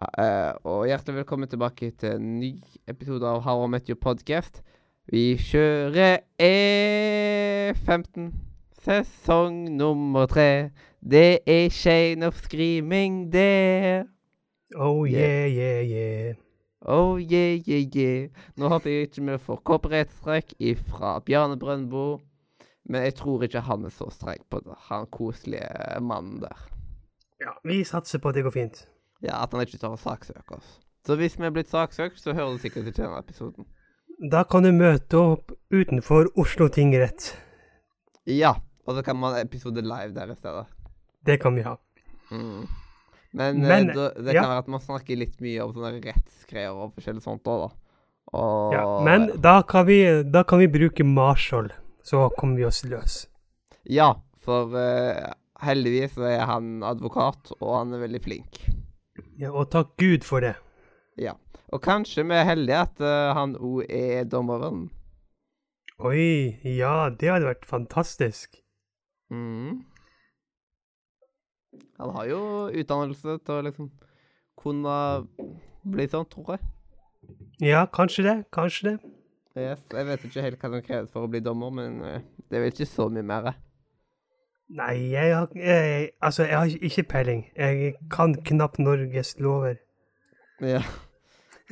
Eh, og hjertelig velkommen tilbake til en ny episode av How I Met Your Podcast. Vi kjører E15, sesong nummer tre. Det er Shane of Screaming det. Oh Yeah. yeah, yeah. Oh yeah, yeah, yeah. Nå håper jeg ikke vi får copyright-strekk ifra Bjarne Brøndbo. Men jeg tror ikke han er så streng på det, han koselige mannen der. Ja, vi satser på at det går fint. Ja, At han ikke tar å saksøke oss. Så hvis vi er blitt saksøkt, så hører du sikkert ikke denne episoden. Da kan du møte opp utenfor Oslo tingrett. Ja, og så kan man ha episode live der i stedet. Det kan vi ha. Mm. Men, Men, eh, da, det ja. kan være at man snakker litt mye om sånne rettsgreier og forskjellig sånt òg, da. Og Ja, men da kan vi, da kan vi bruke Marshall, så kommer vi oss løs. Ja, for eh, heldigvis er han advokat, og han er veldig flink. Ja, og takk Gud for det. Ja. Og kanskje vi er heldige at uh, han òg er dommeren. Oi, ja, det hadde vært fantastisk. Mm. Han har jo utdannelse til å liksom kunne bli sånn, tror jeg. Ja, kanskje det, kanskje det. Yes. Jeg vet ikke helt hva som kreves for å bli dommer, men eh, det er vel ikke så mye mer. Nei, jeg har, jeg, altså, jeg har ikke peiling. Jeg kan knapt Norges lover. Ja.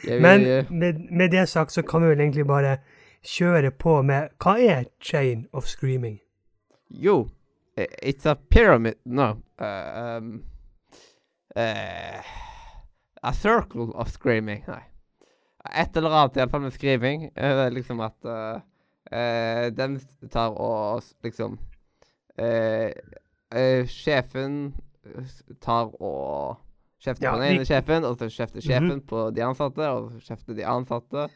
Vil, Men med, med det sagt så kan vi vel egentlig bare kjøre på med Hva er chain of screaming? Jo, eh, it's a pyramid No. Uh, um, uh, a circle of screaming. Nei. Et eller annet iallfall med skriving. Uh, liksom at uh, den tar og liksom eh, eh, Sjefen tar og kjefter Ja, på den ene de... sjefen, og så kjefter sjefen på de ansatte, og så kjefter de ansatte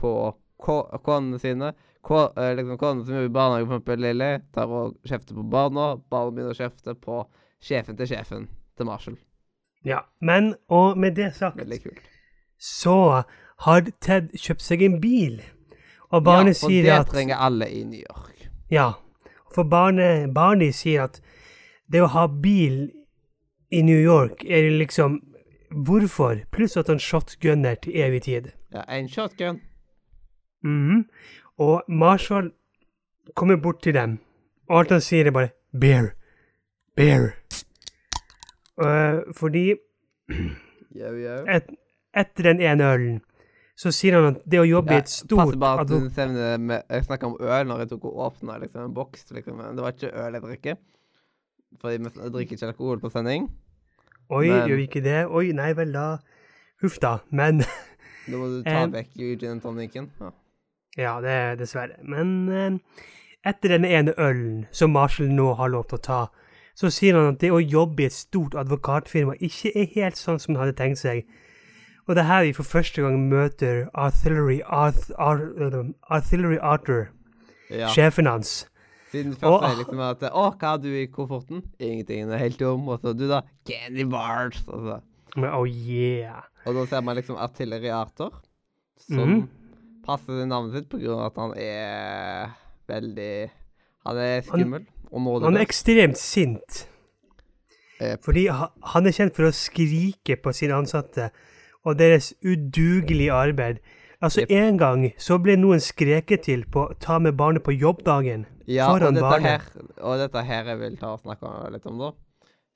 på ko- konene sine. Ko, eh, liksom Konene som jobber i barnehage, for eksempel Lilly, tar og kjefter på barna. Barna begynner å kjefte på sjefen til sjefen til Marshall. Ja, men og med det sagt Veldig kult. så har Ted kjøpt seg en bil. Og Ja, Barney for det trenger alle i New York. Ja. For Barney, Barney sier at det å ha bil i New York er liksom Hvorfor? Pluss at han shotgunner til evig tid. Ja, en shotgun. Mhm. Og Marshall kommer bort til dem, og alt han sier, er bare 'bear'. Bear. Uh, fordi et, etter den ene ølen så sier han at det å jobbe i et stort passer bare at du nevner med, Jeg snakka om øl når jeg tok og åpna liksom, en boks. Liksom. Det var ikke øl jeg drikker. Fordi vi drikker ikke alkohol på sending. Oi, men- gjør vi ikke det? Oi, nei vel, da Huff da. Men Da må du ta Em. vekk gin and tonicen. Ja. Ja, det er dessverre. Men eh, etter denne ene ølen som Marshall nå har lov til å ta, så sier han at det å jobbe i et stort advokatfirma ikke er helt sånn som han hadde tenkt seg. Og det er her vi for første gang møter Artillery, Arth, Ar, Artillery Arthur, Ja. sjefen hans. Siden først Og- liksom at Å, hva har du i kofferten? Ingenting. Det er helt tom. Og så du, da? Candy bars. Og, så. Men, oh yeah. og da ser man liksom Artillery Arthur, som Mhm. passer navnet sitt på grunn av at han er veldig Han er skummel og Han er ekstremt sint. Fordi han er kjent for å skrike på sine ansatte og deres udugelige arbeid. Altså, yep. En gang så ble noen skreket til på å ta med barnet på jobbdagen. Ja, og foran dette, barnet. her, og dette her jeg vil ta og snakke litt om, da.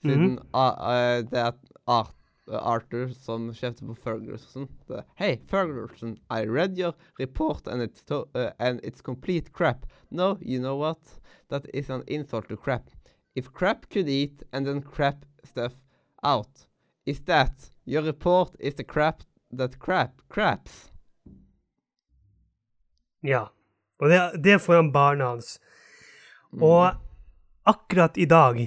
Siden ah, eh, det er Art, Arthur som kjefter på Ferguson. hei, Hey, Ferguson, I read your report and it's, uh, and it's complete crap. No, you know what? That is an insult to crap. If crap could eat and then crap stuff out, is that your report is the crap that crap craps? Ja. Og det, det er foran barna hans. Og akkurat i dag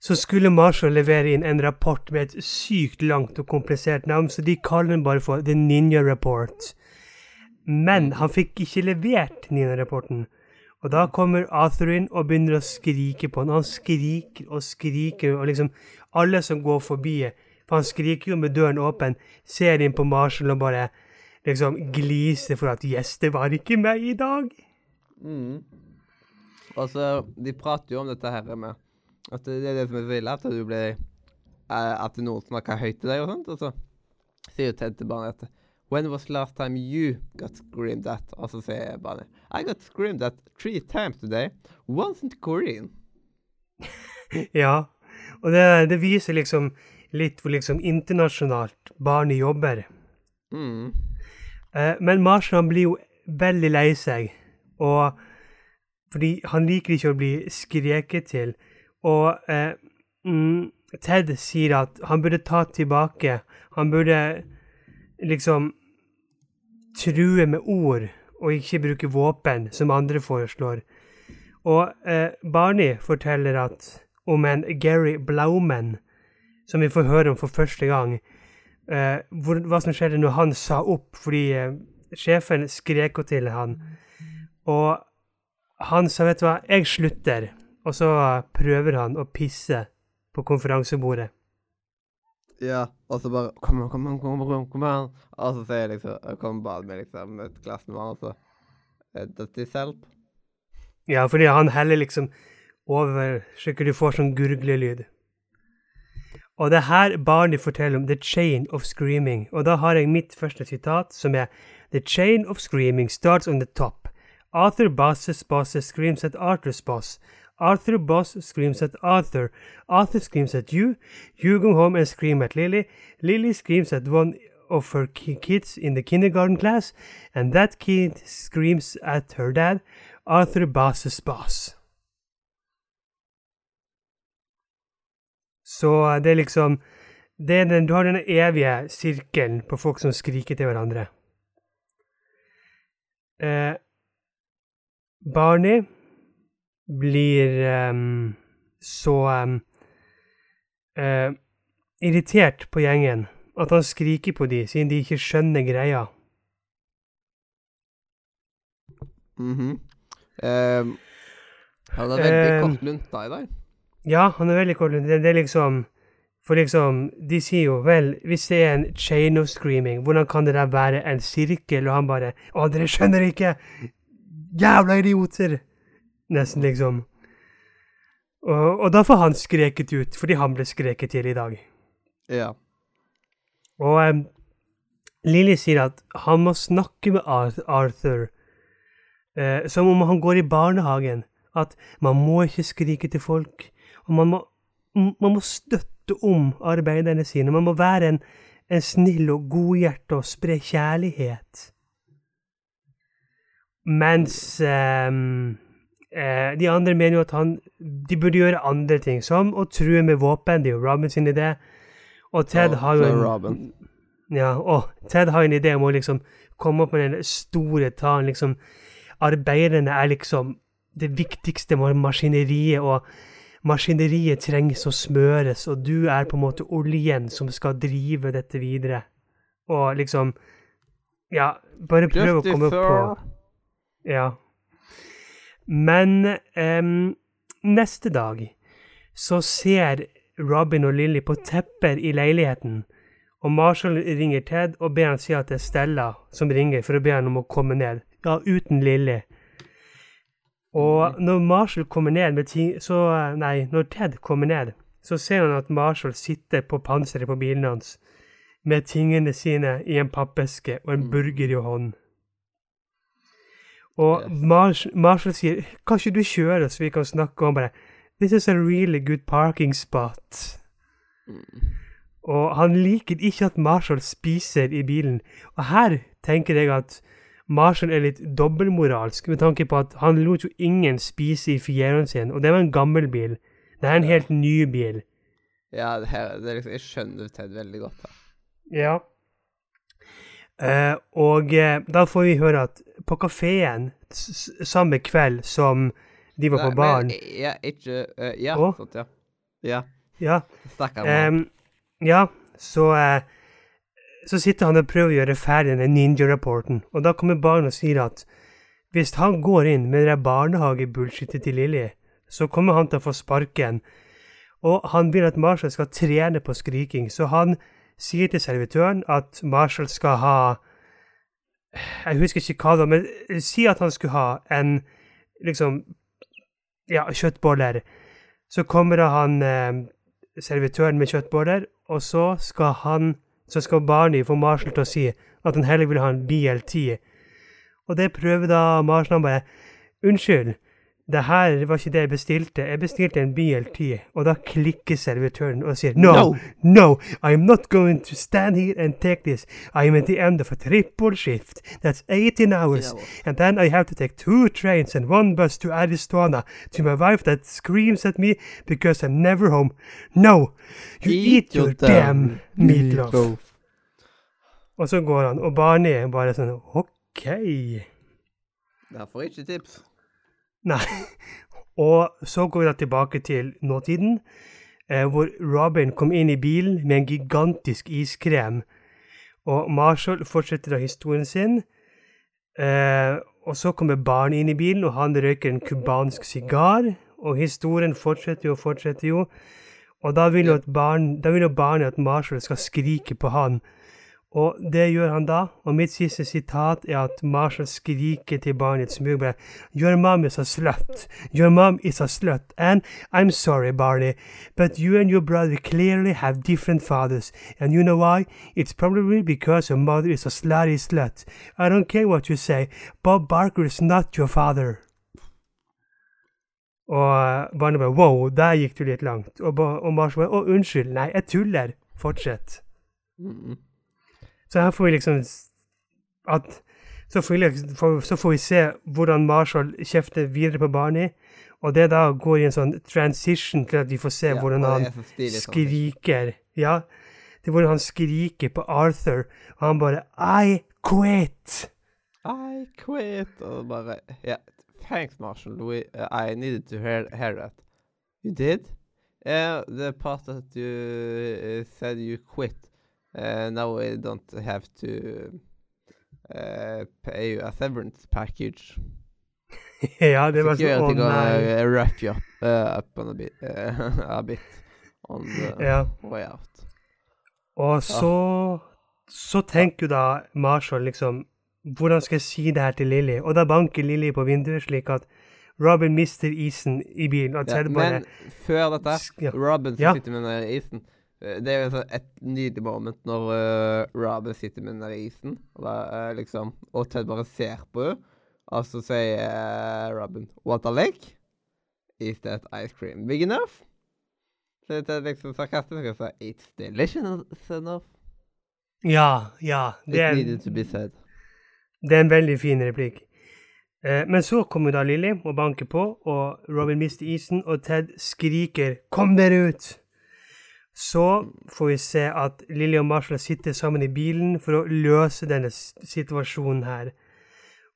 så skulle Marshall levere inn en rapport med et sykt langt og komplisert navn, så de kaller den bare for The Ninja Report. Men han fikk ikke levert Nina-rapporten. Og da kommer Arthur inn og begynner å skrike på han. Han skriker og skriker, og liksom alle som går forbi For han skriker jo med døren åpen, ser inn på Marshall og bare liksom gliser for at 'Yes, det var ikke meg i dag'. Mm. Og så, De prater jo om dette her med at det er det som er så ille, at du blir eh, At noen snakker høyt til deg og sånt. Og så sier jo Ted barnet at When was last time you got screamed at? Og så sier barnet I got screamed at three times today. Once in Korean. Ja, og det, det viser liksom litt hvor liksom internasjonalt barnet jobber. Mm. Eh, men Marshall han blir jo veldig lei seg, og fordi han liker ikke å bli skreket til. Og eh, mm, Ted sier at han burde ta tilbake. Han burde liksom true med ord og ikke bruke våpen, som andre foreslår. Og eh, Barney forteller at om en Gary Blauman, som vi får høre om for første gang, eh, hvor, hva som skjedde når han sa opp fordi eh, sjefen skrek jo til han. Og han sa, vet du hva, jeg slutter. Og så prøver han å pisse på konferansebordet. Ja, og så bare Kom an, kom an, kom an, kom an. Og så sier jeg liksom Kom bare med liksom et glass med vann, og så this help? Ja, fordi han heller liksom over så du får sånn gurglelyd. Og det her Barney forteller om the chain of screaming. Og da har jeg mitt første sitat, som er The chain of screaming starts on the top. Arthur Boss's boss screams at Arthur's boss. Arthur Boss screams at Arthur. Arthur screams at you. You go home and scream at Lily. Lily screams at one of her ki- kids in the kindergarten class. And that kid screams at her dad. Arthur Boss's boss. Så det er liksom det er den, Du har denne evige sirkelen på folk som skriker til hverandre. Eh, Barney blir um, så um, eh, irritert på gjengen at han skriker på dem, siden de ikke skjønner greia. Mhm. ja, det er veldig Ehm. kort lunta i dag. Ja, han er veldig kort. Det, det er liksom For liksom, de sier jo vel, hvis det er en chain of screaming, hvordan kan det der være en sirkel? Og han bare Å, dere skjønner ikke! Jævla idioter! Nesten, liksom. Og, og da får han skreket ut, fordi han ble skreket til i dag. Ja. Og um, Lily sier at han må snakke med Arthur, uh, som om han går i barnehagen. At man må ikke skrike til folk, og man må, man må støtte om arbeiderne sine. Man må være en, en snill og godhjertet og spre kjærlighet. Mens ehm, eh, de andre mener jo at han, de burde gjøre andre ting, som å true med våpen. Det er jo Robin sin idé. Og Ted oh, har jo en, Robin. ja, og Ted har en idé om å liksom komme opp med den store talen. liksom, Arbeiderne er liksom det viktigste med maskineriet, og maskineriet trengs å smøres, og du er på en måte oljen som skal drive dette videre. Og liksom Ja, bare prøv å komme opp på Ja. Men um, neste dag så ser Robin og Lily på tepper i leiligheten, og Marshall ringer Ted og ber han si at det er Stella som ringer for å be han om å komme ned. Ja, uten Lily. Og når Marshall kommer ned med ting så, Nei, når Ted kommer ned, så ser han at Marshall sitter på panseret på bilen hans med tingene sine i en pappeske og en burger i hånden. Og. Mars Marshall sier 'Kan ikke du kjøre, så vi kan snakke?' om det?' 'This is a really good parking spot'. Og han liker ikke at Marshall spiser i bilen. Og her tenker jeg at Marshall er litt dobbeltmoralsk, med tanke på at han lot jo ingen spise i Fieroen sin, og det var en gammel bil. Det er en helt ny bil. Ja, det er, det er liksom, jeg skjønner Ted veldig godt da. Ja. Eh, og eh, da får vi høre at på kafeen samme kveld som de var på Nei, på baren Ja, ikke uh, Ja, oh. sånt, ja. Ja. Ja, Stakkar mann. Ehm, ja, så eh, så sitter han og prøver å gjøre ferdig den ninja-rapporten, og da kommer barnet og sier at hvis han går inn med det barnehagebullshitet til Lilly, så kommer han til å få sparken. Og han vil at Marshall skal trene på skriking, så han sier til servitøren at Marshall skal ha Jeg husker ikke hva det var, men si at han skulle ha en liksom Ja, kjøttboller. Så kommer han eh, servitøren med kjøttboller, og så skal han så skal Barney få Marshall til å si at han heller vil ha en BLT. Og det prøver da Marshall han bare Unnskyld, det her var ikke det jeg bestilte. Jeg bestilte en BLT. Og da klikker servitøren og sier no, No. no, I'm not going to stand here and take this. I'm at the end of a triple shift. That's 18 hours. And then I have to take two trains and one bus to Arizona to my wife that screams at me because I'm never home. No, you eat, your damn meatloaf. Og så går han, og Barney bare sånn OK. Jeg får ikke tips. Nei. Og så går vi da tilbake til nåtiden, eh, hvor Robin kom inn i bilen med en gigantisk iskrem. Og Marshall fortsetter da historien sin. Eh, og så kommer barnet inn i bilen, og han røyker en cubansk sigar. Og historien fortsetter jo og fortsetter jo. Og da vil jo, barnet da vil jo Barney at Marshall skal skrike på han. Og det gjør han da. Og mitt siste sitat er at Marshall skriker til barnet i et smug Your mom is a slut. Your mom is a slut. And I'm sorry, Barney, but you and your brother clearly have different fathers. And you know why? It's probably because your mother is a slutty slut. I don't care what you say. Bob Barker is not your father. Og uh, barnet bare Wow, der gikk du litt langt. Og, og Marshall bare Å, unnskyld. Nei, jeg tuller. Fortsett. Mm. Så her får vi liksom at så får, vi, liksom- så får vi se hvordan Marshall kjefter videre på Barney, og det da går i en sånn transition til at vi får se Ja, hvordan han sånn. skriker. Ja, det er hvordan han skriker på Arthur, og han bare I quit! I quit. Og bare Yeah, thanks, Marshall. We, uh, I needed to hear, hear that. You did? Yeah, the part that you uh, said you quit. Uh, now we don't have to uh, pay you a severance package. ja, det var sånn Security gonna wrap you up, uh, up on a bit, uh, a bit on the Ja. way out. Og så Så tenker jo da Marshall liksom Hvordan skal jeg si det her til Lilly? Og da banker Lilly på vinduet, slik at Robin mister isen i bilen. Og Ja, Men bare før dette ja. Robin som Ja. sitter med den isen. Eh, Det er jo sånn et nydelig moment når uh, Robin sitter med den isen, og, da, eh, liksom, og Ted bare ser på henne, og så sier uh, Robin What a leg? Is that ice cream big enough? Så det er liksom sarkastisk og sier It's delicious enough. Ja, ja. Det er, det er en veldig fin replikk. Eh, men så kommer da Lilly og banker på, og Robin mister isen, og Ted skriker 'Kom dere ut!' Så får vi se at Lilly og Marshall sitter sammen i bilen for å løse denne situasjonen her.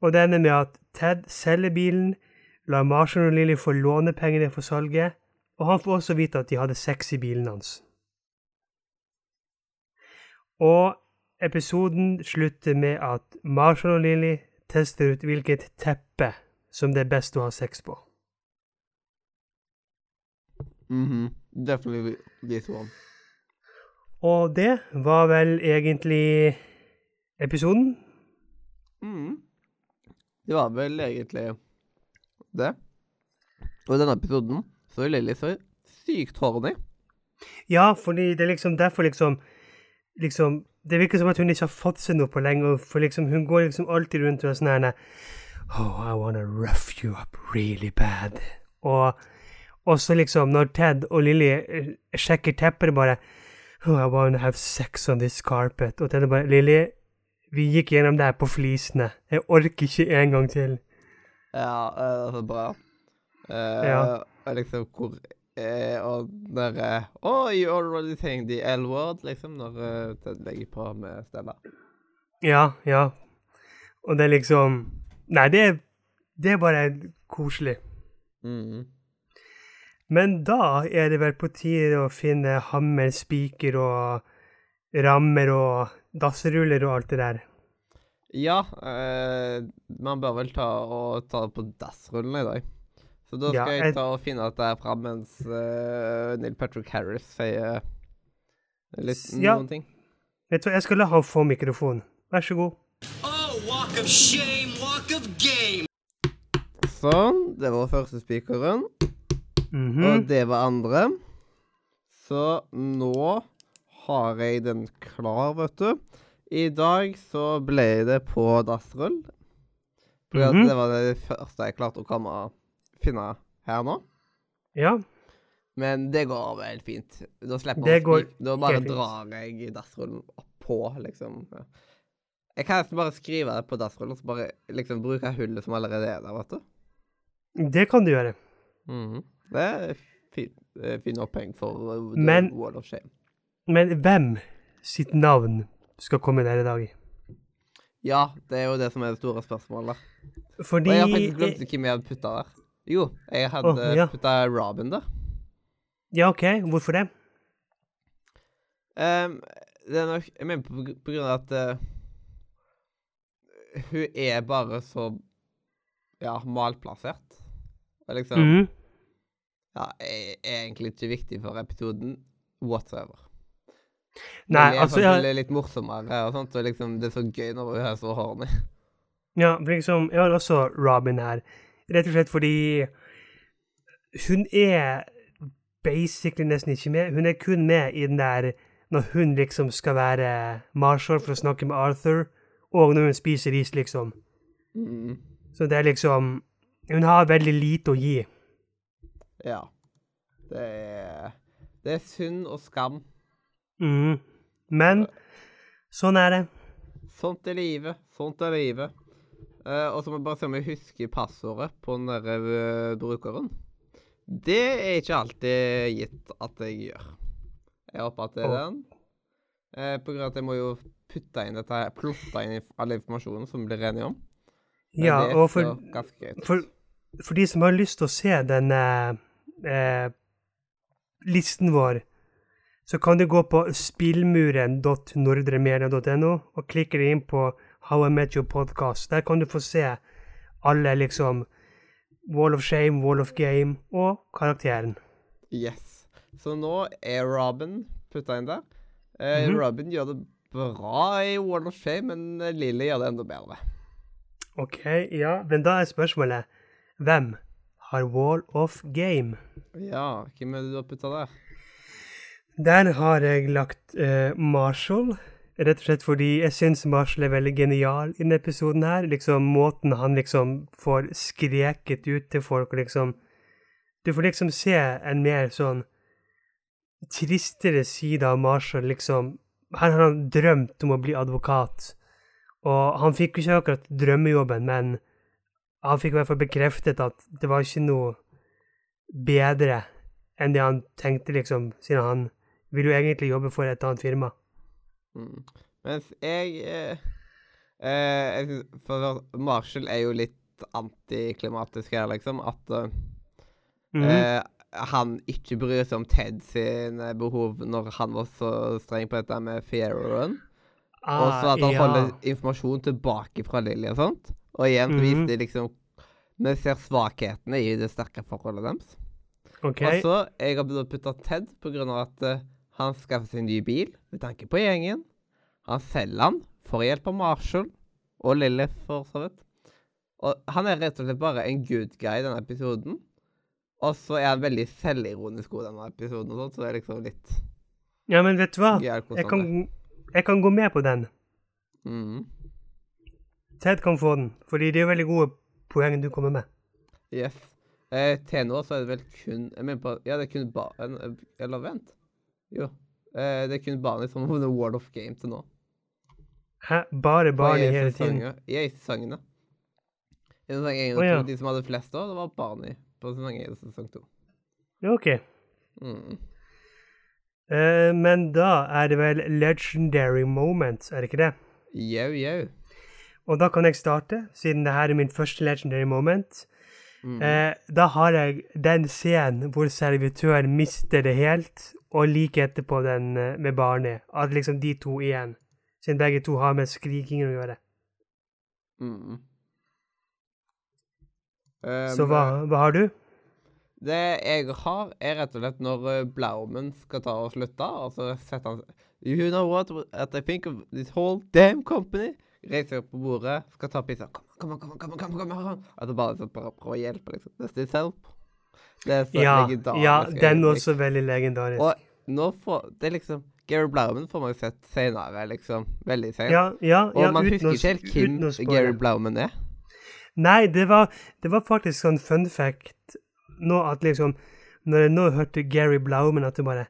Og det ender med at Ted selger bilen, lar Marshall og Lilly få låne pengene for salget, og han får også vite at de hadde sex i bilen hans. Og episoden slutter med at Marshall og Lilly tester ut hvilket teppe som det er best å ha sex på. Mhm. Definitely this one. Og det var vel egentlig episoden. Mm. Det var vel egentlig det. Og i denne episoden så er Lilly så sykt horny. Ja, fordi det er liksom derfor liksom liksom Det virker som at hun ikke har fått seg noe på lenge, for liksom hun går liksom alltid rundt og er sånn her Oh, I wanna rough you up really bad. Og, og så liksom, når Ted og Lilly eh, sjekker teppet, bare Oh, I wanna have sex on this carpet. Og Ted bare Lilly, vi gikk gjennom det her på flisene. Jeg orker ikke en gang til. Ja, det er så bra. Uh, Ja. Liksom hvor uh, Og når uh, Oh, you already think the L-word, liksom, når uh, Ted legger på med stemmer. Ja, ja. Og det er liksom Nei, det er, det er bare koselig. Mhm. Men da er det vel på tide å finne hammer, spiker og rammer og dassruller og alt det der. Ja, eh, man bør vel ta og ta det på dassrullene i dag. Så da skal Ja, jeg jeg- ta og finne at det er fram mens uh, Neil Patrick Harris sier litt Ja. noen ting. Vet du hva, jeg skal la han få mikrofon. Vær så god. Oh, walk of shame, walk of game. Sånn. Det var første spikeren. Mhm. Og det var andre. Så nå har jeg den klar, vet du. I dag så ble det på dassrull. For at Mhm. det var det første jeg klarte å komme finne her nå. Ja. Men det går vel fint. Da slipper Det går Da bare drar jeg dassrullen på, liksom. Jeg kan nesten bare skrive det på dassrullen, og så bare liksom bruke hullet som allerede er der, vet du. Det kan du gjøre. Mhm. Det er fin, eh, fin oppheng for uh, The Men- Wall of Shame. Men hvem sitt navn skal komme der i dag? Ja, det er jo det som er det store spørsmålet. Fordi Og jeg har faktisk glemt hvem jeg hadde putta der. Jo, jeg hadde oh, ja. putta Robin der. Ja, OK. Hvorfor det? Um, det er nok Jeg mener på, på grunn av at uh, hun er bare så ja, malplassert. Og liksom Mhm. Ja, er, egentlig ikke viktig for episoden whatsoever. Nei, det er altså jeg, litt morsommere og sånt, og liksom det er så gøy når hun er så horny. Ja, for liksom, jeg har også Robin her. Rett og slett fordi hun er basically nesten ikke med. Hun er kun med i den der når hun liksom skal være Marshall for å snakke med Arthur, og når hun spiser is, liksom. Mm. Så det er liksom Hun har veldig lite å gi. Ja. Det er Det er synd og skam. Mhm. Men sånn er det. Sånt er livet. Sånt er livet. Uh, og så må jeg bare se om jeg husker passordet på den der eh, brukeren. Det er ikke alltid gitt at jeg gjør. Jeg håper at det er den. Uh, på grunn av at jeg må jo putte inn dette her, plotte inn all informasjonen som vi blir enige om. Men Ja, og for, for, for de som har lyst til å se den eh, eh, listen vår, så kan du gå på spillmuren.nordremedia.no og klikke deg inn på How I Met Your Podcast. Der kan du få se alle liksom Wall of Shame, Wall of Game og karakteren. Yes. Så nå er Robin putta inn der. Eh, Mhm. Robin gjør det bra i Wall of Shame, men Lilly gjør det enda bedre. OK, ja, men da er spørsmålet hvem har Wall of Game? Ja, hvem er det du har putta der? Der har jeg lagt uh, Marshall, rett og slett fordi jeg syns Marshall er veldig genial i denne episoden her. Liksom måten han liksom får skreket ut til folk liksom Du får liksom se en mer sånn tristere side av Marshall, liksom. Her har han drømt om å bli advokat, og han fikk jo ikke akkurat drømmejobben, men han fikk i hvert fall bekreftet at det var ikke noe bedre enn det han tenkte, liksom, siden han vil jo egentlig jobbe for et annet firma. Mm. Mens jeg eh, eh, jeg synes- For Marshall er jo litt antiklimatisk her, liksom. At eh, mm eh, han ikke bryr seg om Ted sine behov når han var så streng på dette med Fieroen. Og så at han Ah, ja. holder informasjon tilbake fra Lilly og sånt. Og igjen så Mhm. viser liksom Vi ser svakhetene i det sterke forholdet deres. OK. Og så jeg har å putte Ted på grunn av at uh, han skaffer seg en ny bil med tanke på gjengen. Han selger han for hjelp av Marshall og Lily, for så vidt. Og han er rett og slett bare en good guy i denne episoden. Og så er han veldig selvironisk god i denne episoden, og sånt, så det er liksom litt Ja, men vet du hva? Jeg kan, jeg kan gå med på den. Mhm. Ted kan få den, fordi det er veldig gode poeng du kommer med. Yes. Eh, til nå så er det vel kun Jeg mener på Ja, det er kun banen Eller vent. Jo. Eh, det er kun banen som har vunnet World of Game til nå. Hæ? Bare Og barn i i hele tiden? I sesongene. I sesong 1 og 2, oh, ja. de som hadde flest år, det var Barney på sesong 1 og sesong 2. OK. Mm. Eh, men da er det vel legendary moments, er det ikke det? Jau, jau. Og da kan jeg starte, siden det her er min første legendary moment. Mm. Eh, da har jeg den scenen hvor servitøren mister det helt, og like etterpå den eh, med barnet. At liksom de to igjen Siden begge to har med skrikingen å gjøre. Mm. Så Um, hva, hva har du? Det jeg har, er rett og slett når uh, Blaumen skal ta og slutte, og så setter han You know what, what I think of this whole damn company? Reiser opp på bordet, skal ta pizza. Kom, kom, kom, kom, kom, kom, kom. At det bare sånn, prøver å hjelpe, liksom. This is help. Det er så Ja, legendarisk. ja den er også veldig legendarisk. Og nå får Det er liksom Gary Blauman får man jo sett senere, liksom. Veldig sent. Ja, ja, og ja, man husker ikke helt hvem. Gary Blauman er. Nei, det var, det var faktisk sånn fun fact nå at liksom Når jeg nå hørte Gary Blauman, at du bare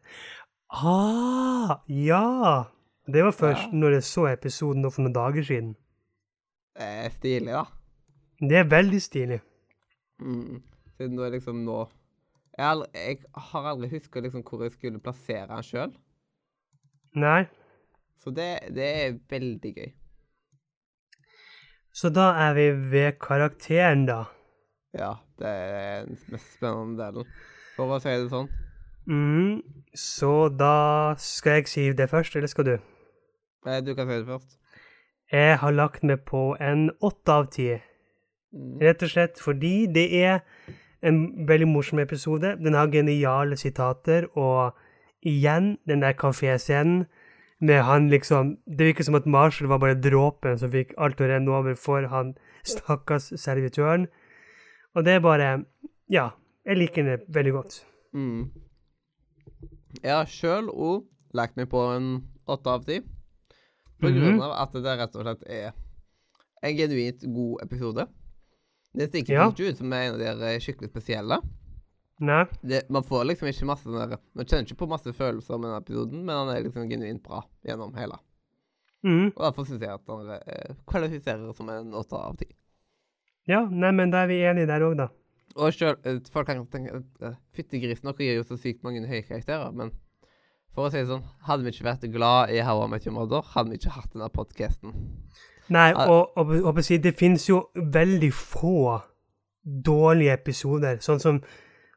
Ah, ja! Det var først Ja. når jeg så episoden for noen dager siden. Det er stilig, da. Det er veldig stilig. Mm. Siden du liksom nå Jeg, har aldri, jeg har aldri huska liksom hvor jeg skulle plassere han sjøl. Nei. Så det, det er veldig gøy. Så da er vi ved karakteren, da. Ja, det er den mest spennende delen. For å si det sånn. Mm, så da skal jeg si det først, eller skal du? Du kan si det først. Jeg har lagt meg på en åtte av ti. Mm. Rett og slett fordi det er en veldig morsom episode. Den har geniale sitater, og igjen, den der kaféscenen med han liksom Det virker som at Marshall var bare dråpen som fikk alt å renne over for han stakkars servitøren. Og det er bare Ja, jeg liker det veldig godt. Mm. Jeg har sjøl òg lagt meg på en åtte av ti. På Mhm. grunn av at det rett og slett er en genuint god episode. Det stikker Ja. ikke ut som en av de skikkelig spesielle. Nei. det, man får liksom ikke masse der, Man kjenner ikke på masse følelser med denne episoden, men han er liksom genuint bra gjennom hele. Mm. Og derfor syns jeg at han eh, kvalifiserer som en åtte av ti. Ja, nei, men da er vi enige der òg, da. Og selv, eh, folk kan tenke at Fyttegrisen gir jo så sykt mange høye karakterer, men for å si det sånn, hadde vi ikke vært glad i How I Met Your Mother, hadde vi ikke hatt denne podkasten. Nei, og, og, og, si, det finnes jo veldig få dårlige episoder. Sånn som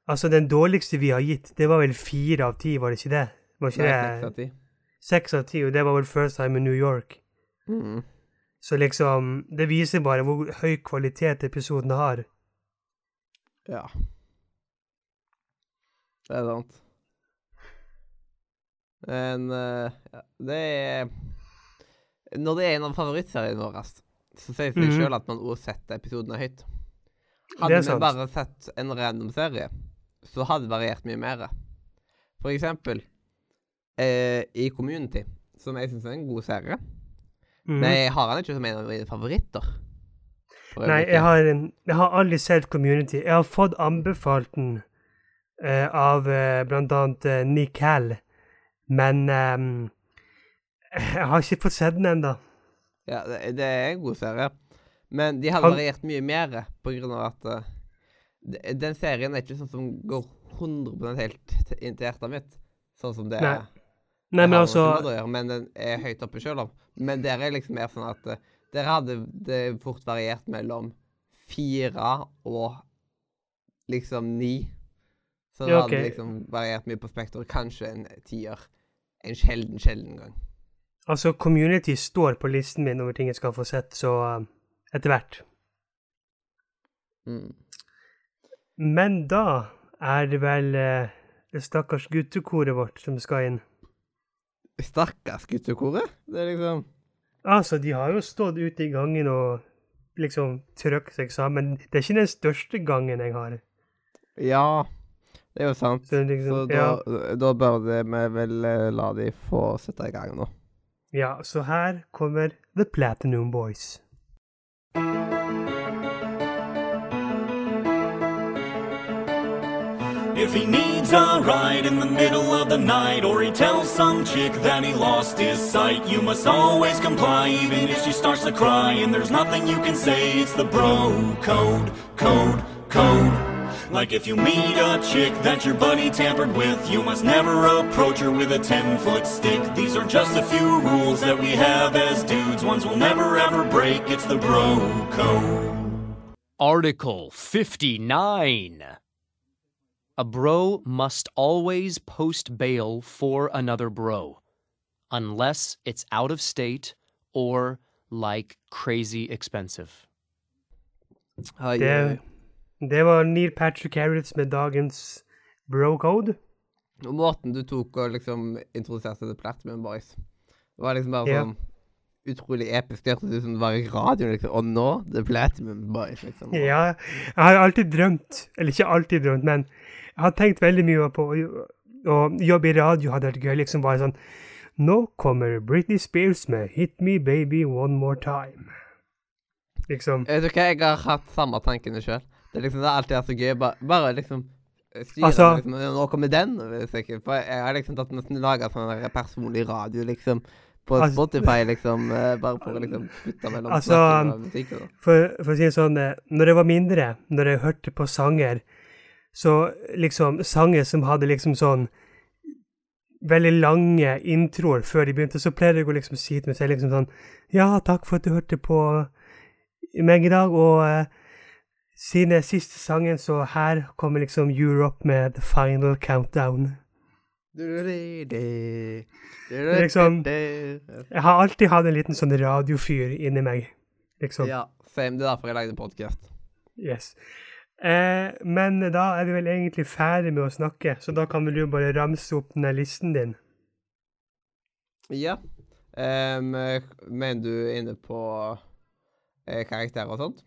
Altså, den dårligste vi har gitt, det var vel fire av ti, var det ikke det? Var ikke Nei, seks av ti. seks av ti, og det var vel First Time in New York. Mm. Så liksom Det viser bare hvor høy kvalitet episoden har. Ja. Det er sant. Men eh, ja, det er Når det er en av favorittseriene våre, så sier det seg Mhm. selv at man også setter episodene høyt. Hadde vi bare sett en random serie, så hadde det variert mye mer. For eksempel eh, i Community, som jeg syns er en god serie. mm. Men jeg har den ikke som en av mine favoritter. Nei, jeg har, en, jeg har aldri sett Community. Jeg har fått anbefalt den eh, av eh, blant annet eh, Nick Hall, men um, jeg har ikke fått sett den ennå. Ja, det, det er en god serie. Men de har variert mye mer på grunn av at uh, den serien er ikke sånn som går 100% helt inn til hjertet mitt. Sånn som det Nei. er. Nei, men altså gjøre, Men den er høyt oppe sjøl om. Men der er liksom mer sånn at uh, der hadde det fort variert mellom fire og liksom ni. Så det Ja, hadde liksom variert mye på spekter. Kanskje en tier. En sjelden, sjelden gang. Altså, Community står på listen min over ting jeg skal få sett, så uh, etter hvert. Mm. Men da er det vel uh, det stakkars guttekoret vårt som skal inn. Stakkars guttekoret. Det er liksom Altså, de har jo stått ute i gangen og liksom trøkt seg sammen. Det er ikke den største gangen jeg har. Ja, det er jo sant. Så liksom, Så da, ja. da bør det vi vel eh, la de få sette i gang nå. ja, så her kommer The Platinum Boys. If he needs a ride in the middle of the night, or he tells some chick that he lost his sight, you must always comply, even if she starts to cry. And there's nothing you can say, it's the bro code, code, code. Like if you meet a chick that your buddy tampered with, you must never approach her with a 10 foot stick. These are just a few rules that we have as dudes, ones we'll never ever break. It's the bro code. Article 59. A bro must always post bail for another bro, unless it's out of state or like crazy expensive. Oi, Det, oi. Det var Neil Patrick Harris med dagens bro-code. Og måten du tok og liksom introduserte The Platinum Boys Det var liksom bare sånn utrolig episk. Det hørtes ut som det var i radioen, liksom. Og nå The Platinum Boys, liksom. Ja, jeg har alltid drømt, eller ikke alltid drømt, men jeg har tenkt veldig mye på å jobbe i radio hadde vært gøy. Liksom bare sånn Nå kommer Britney Spears med 'Hit Me Baby One More Time'. Liksom. Vet du hva, jeg har hatt samme tankene sjøl. Det liksom det er alltid så gøy. Bare, bare liksom eh, styre Altså- liksom, Nå kommer den. jeg For jeg har liksom tatt nesten laga sånn der personlig radio, liksom. På Altså- Spotify, liksom. eh, Bare for å liksom putte mellom Altså, og musikk. og sånn. For, for å si det sånn, eh, når jeg var mindre, når jeg hørte på sanger, så liksom sanger som hadde liksom sånn veldig lange introer før de begynte, så pleide jeg å liksom si til meg selv liksom sånn Ja, takk for at du hørte på meg i dag, og siden siste sangen, så her kommer liksom Europe med The Final Countdown. Liksom- Jeg har alltid hatt en liten sånn radiofyr inni meg, liksom. Ja, same. Det er derfor jeg lagde podkast. Yes. Eh, men da er vi vel egentlig ferdig med å snakke, så da kan vel du bare ramse opp den der listen din. Ja. Um, mener du inne på eh, karakterer og sånt?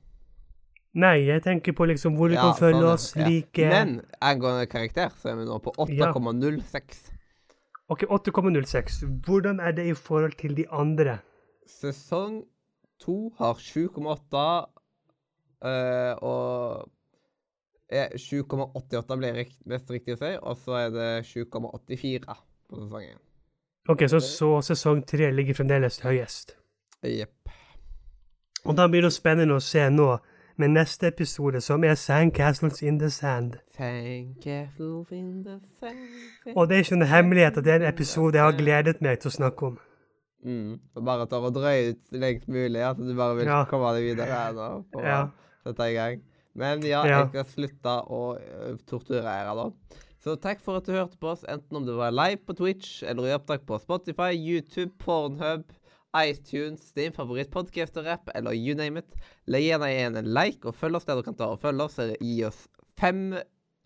Nei, jeg tenker på liksom hvor du Ja, kan følge sånn, oss, Ja. like Men angående karakter, så er vi nå på 8,06. Ok, 8,06. Hvordan er det i forhold til de andre? Sesong to har 7,8, eh, og eh, 7,88 blir mest riktig å si, og så er det 7,84 på sesongen. Ok, så, så sesong tre ligger fremdeles høyest. Jepp. Og da blir det spennende å se nå med neste episode, som er Sandcastles in the Sand. Sandcastles in the sand. Og det er ikke noe hemmelighet at det er en episode jeg har gledet meg til å snakke om. Mm. Og bare tar og drøyer ut lengst mulig, at du bare vil Ja. komme deg videre her nå. For Ja. å sette i gang. Men ja, Ja. jeg skal slutte å torturere dere da. Så takk for at du hørte på oss, enten om det var live på Twitch, eller i opptak på Spotify, YouTube, Pornhub, iTunes, din favorittpodcast og rapp, eller you name it. Legg gjerne igjen en like, og følg oss der du kan ta og følge oss. eller Gi oss fem,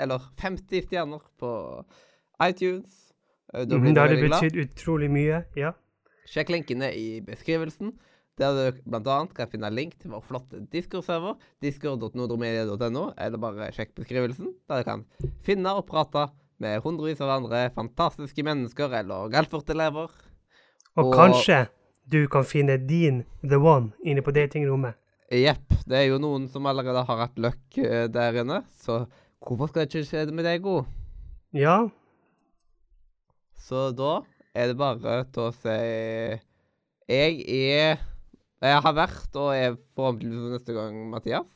eller 50 stjerner på iTunes. Eh, Da blir Mhm, vi Da har det betyr utrolig mye. Ja. Sjekk linkene i beskrivelsen, der du bl.a. kan finne link til vår flotte Discord-server, discord.nordromedia.no, eller bare sjekk beskrivelsen, der du kan finne og prate med hundrevis av andre fantastiske mennesker eller Galfort-elever. Og, Og- kanskje du kan finne din the one inne på datingrommet. Jepp, det er jo noen som allerede har hatt løkk eh, der inne, så hvorfor skal det ikke skje med deg, god? Ja, Så da er det bare til å si Jeg er Jeg har vært, og er forhåpentligvis neste gang Mathias.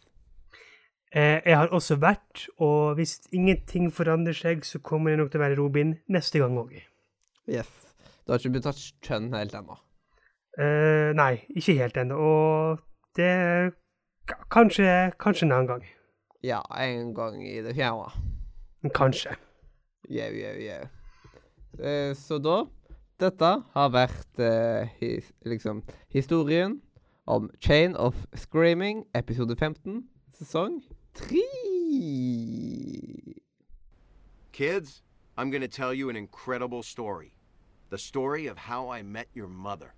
eh, jeg har også vært, og hvis ingenting forandrer seg, så kommer jeg nok til å være Robin neste gang òg. Yes. Du har ikke begynt å ta kjønn helt ennå. Eh, nei, ikke helt ennå. Og det Kanskje, kanskje en annen gang. Ja, en gang i det fjerde. Kanskje. Jau, jau, jau. Eh, så da Dette har vært uh, his, liksom historien om Chain of Screaming, episode 15, sesong 3. Kids, I'm going to tell you an incredible story. The story of how I met your mother.